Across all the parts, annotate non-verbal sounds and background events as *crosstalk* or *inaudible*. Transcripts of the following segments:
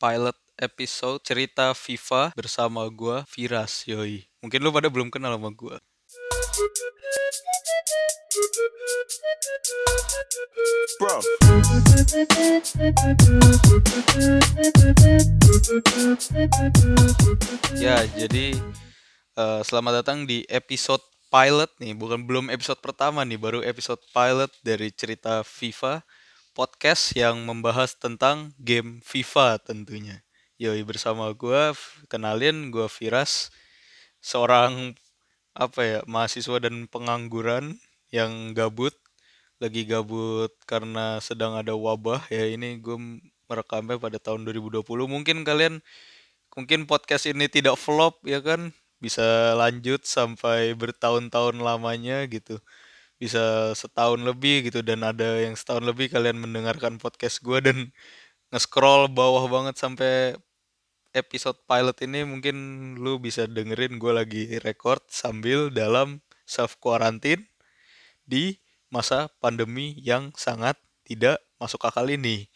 pilot episode cerita FIFA bersama gua Viras yoi. Mungkin lu pada belum kenal sama gua. Bro. Ya, jadi eh, selamat datang di episode pilot nih, bukan belum episode pertama nih, baru episode pilot dari cerita FIFA podcast yang membahas tentang game FIFA tentunya. Yoi bersama gua, kenalin gua Viras, seorang apa ya mahasiswa dan pengangguran yang gabut lagi gabut karena sedang ada wabah. Ya ini gue merekamnya pada tahun 2020 mungkin kalian mungkin podcast ini tidak flop ya kan? Bisa lanjut sampai bertahun-tahun lamanya gitu bisa setahun lebih gitu dan ada yang setahun lebih kalian mendengarkan podcast gue dan nge-scroll bawah banget sampai episode pilot ini mungkin lu bisa dengerin gue lagi record sambil dalam self quarantine di masa pandemi yang sangat tidak masuk akal ini.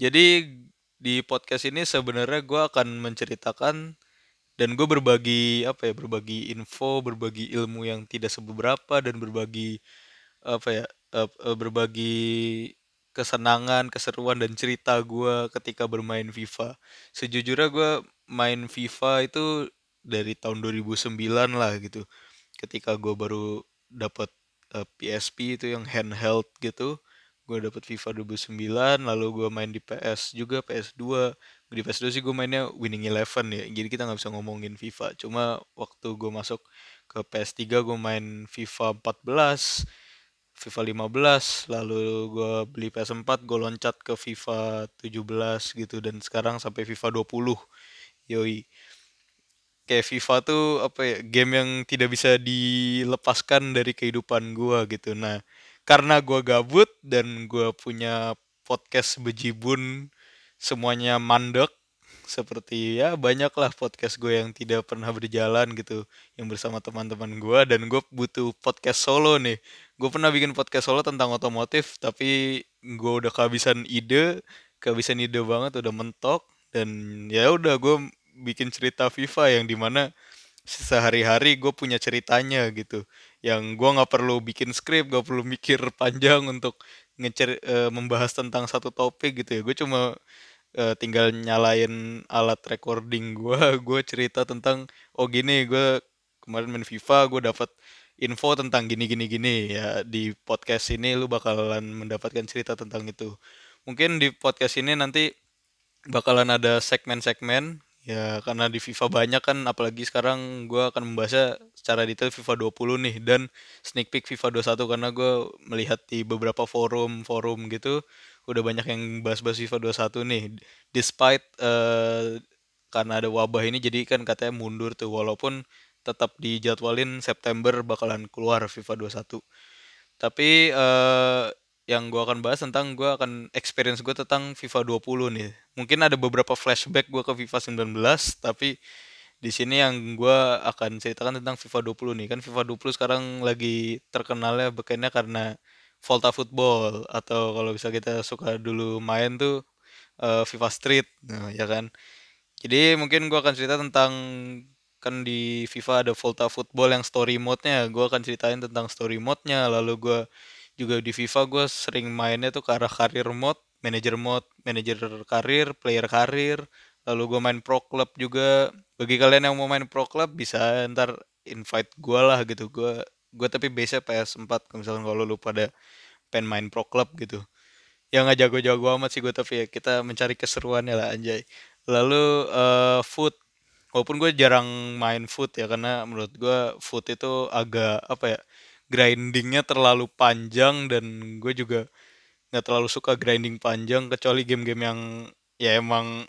Jadi di podcast ini sebenarnya gue akan menceritakan dan gue berbagi apa ya berbagi info, berbagi ilmu yang tidak seberapa dan berbagi apa ya eh, berbagi kesenangan, keseruan dan cerita gue ketika bermain FIFA. Sejujurnya gue main FIFA itu dari tahun 2009 lah gitu. Ketika gue baru dapat eh, PSP itu yang handheld gitu, gue dapet FIFA 2009, lalu gue main di PS juga, PS2. Di PS2 sih gue mainnya Winning Eleven ya, jadi kita nggak bisa ngomongin FIFA. Cuma waktu gue masuk ke PS3 gue main FIFA 14, FIFA 15, lalu gue beli PS4, gue loncat ke FIFA 17 gitu dan sekarang sampai FIFA 20. Yoi. Kayak FIFA tuh apa ya, game yang tidak bisa dilepaskan dari kehidupan gua gitu. Nah, karena gua gabut dan gua punya podcast bejibun semuanya mandek seperti ya banyaklah podcast gue yang tidak pernah berjalan gitu yang bersama teman-teman gue dan gue butuh podcast solo nih. Gue pernah bikin podcast solo tentang otomotif tapi gue udah kehabisan ide kehabisan ide banget udah mentok dan ya udah gue bikin cerita FIFA yang di mana sehari-hari gue punya ceritanya gitu yang gue nggak perlu bikin skrip gak perlu mikir *laughs* panjang untuk ngecer eh, membahas tentang satu topik gitu ya. Gue cuma eh, tinggal nyalain alat recording gue *laughs* gue cerita tentang oh gini gue kemarin main FIFA gue dapat info tentang gini gini gini. Ya di podcast ini lu bakalan mendapatkan cerita tentang itu. Mungkin di podcast ini nanti bakalan ada segmen-segmen ya karena di FIFA banyak kan apalagi sekarang gue akan membahasnya secara detail FIFA 20 nih dan sneak peek FIFA 21 karena gue melihat di beberapa forum-forum gitu udah banyak yang bahas-bahas FIFA 21 nih despite eh, karena ada wabah ini jadi kan katanya mundur tuh walaupun tetap dijadwalin September bakalan keluar FIFA 21 tapi eh, yang gue akan bahas tentang gue akan experience gue tentang FIFA 20 nih. Mungkin ada beberapa flashback gue ke FIFA 19, tapi di sini yang gue akan ceritakan tentang FIFA 20 nih. Kan FIFA 20 sekarang lagi terkenalnya bekennya karena Volta Football atau kalau bisa kita suka dulu main tuh eh, FIFA Street, nah, ya kan. Jadi mungkin gue akan cerita tentang kan di FIFA ada Volta Football yang story mode-nya. Gue akan ceritain tentang story mode-nya. Lalu gue juga di FIFA gue sering mainnya tuh ke arah karir mode, manager mode, manager karir, player karir. Lalu gue main pro club juga. Bagi kalian yang mau main pro club bisa ntar invite gue lah gitu. Gue gue tapi biasa PS4 kalau misalkan kalau lu pada pengen main pro club gitu. yang nggak jago-jago amat sih gue tapi ya kita mencari keseruannya lah anjay. Lalu eh, foot walaupun gue jarang main foot ya karena menurut gue foot itu agak apa ya grindingnya terlalu panjang dan gue juga nggak terlalu suka grinding panjang kecuali game-game yang ya emang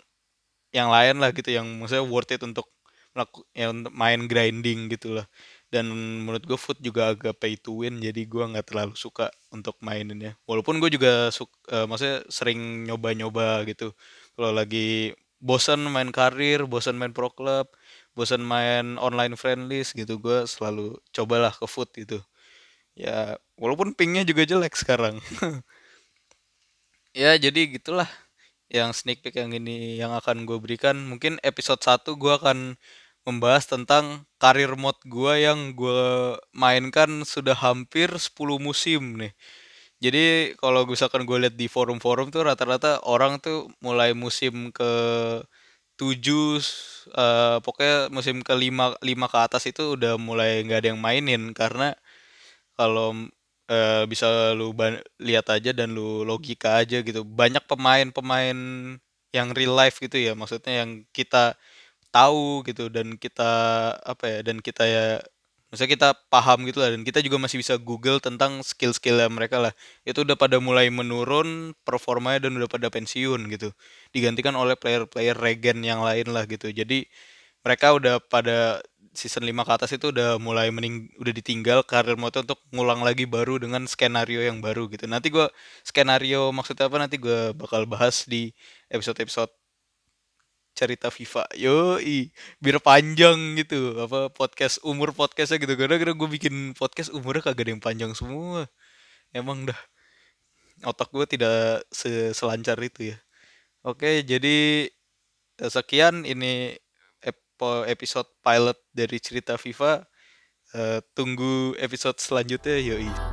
yang lain lah gitu yang maksudnya worth it untuk ya untuk main grinding gitu lah dan menurut gue foot juga agak pay to win jadi gue nggak terlalu suka untuk maininnya. Walaupun gue juga suka maksudnya sering nyoba-nyoba gitu. Kalau lagi bosan main karir bosan main pro club bosan main online friendlies gitu gue selalu cobalah ke foot gitu ya walaupun pingnya juga jelek sekarang. *laughs* Ya jadi gitulah yang sneak peek yang ini yang akan gue berikan. Mungkin episode 1 gue akan membahas tentang karir mod gue yang gue mainkan sudah hampir 10 musim nih. Jadi kalau misalkan gue lihat di forum-forum tuh rata-rata orang tuh mulai musim ke 7 eh, pokoknya musim ke 5 5 ke atas itu udah mulai nggak ada yang mainin. Karena kalau eh, bisa lu lihat aja dan lu logika aja gitu. Banyak pemain-pemain yang real life gitu ya maksudnya yang kita tahu gitu dan kita apa ya dan kita ya maksudnya kita paham gitu lah dan kita juga masih bisa Google tentang skill-skill mereka lah. Itu udah pada mulai menurun performanya dan udah pada pensiun gitu. Digantikan oleh player-player regen yang lain lah gitu. Jadi mereka udah pada season 5 ke atas itu udah mulai mening udah ditinggal karir mode untuk ngulang lagi baru dengan skenario yang baru gitu. Nanti gua skenario maksudnya apa? Nanti gua bakal bahas di episode-episode cerita FIFA yoi biar panjang gitu apa podcast umur podcastnya gitu. Karena karena gue bikin podcast umurnya kagak ada yang panjang semua. Emang dah. Otak gue tidak se- selancar itu ya. Oke jadi eh, sekian ini episode pilot dari cerita FIFA Eh, tunggu episode selanjutnya yoi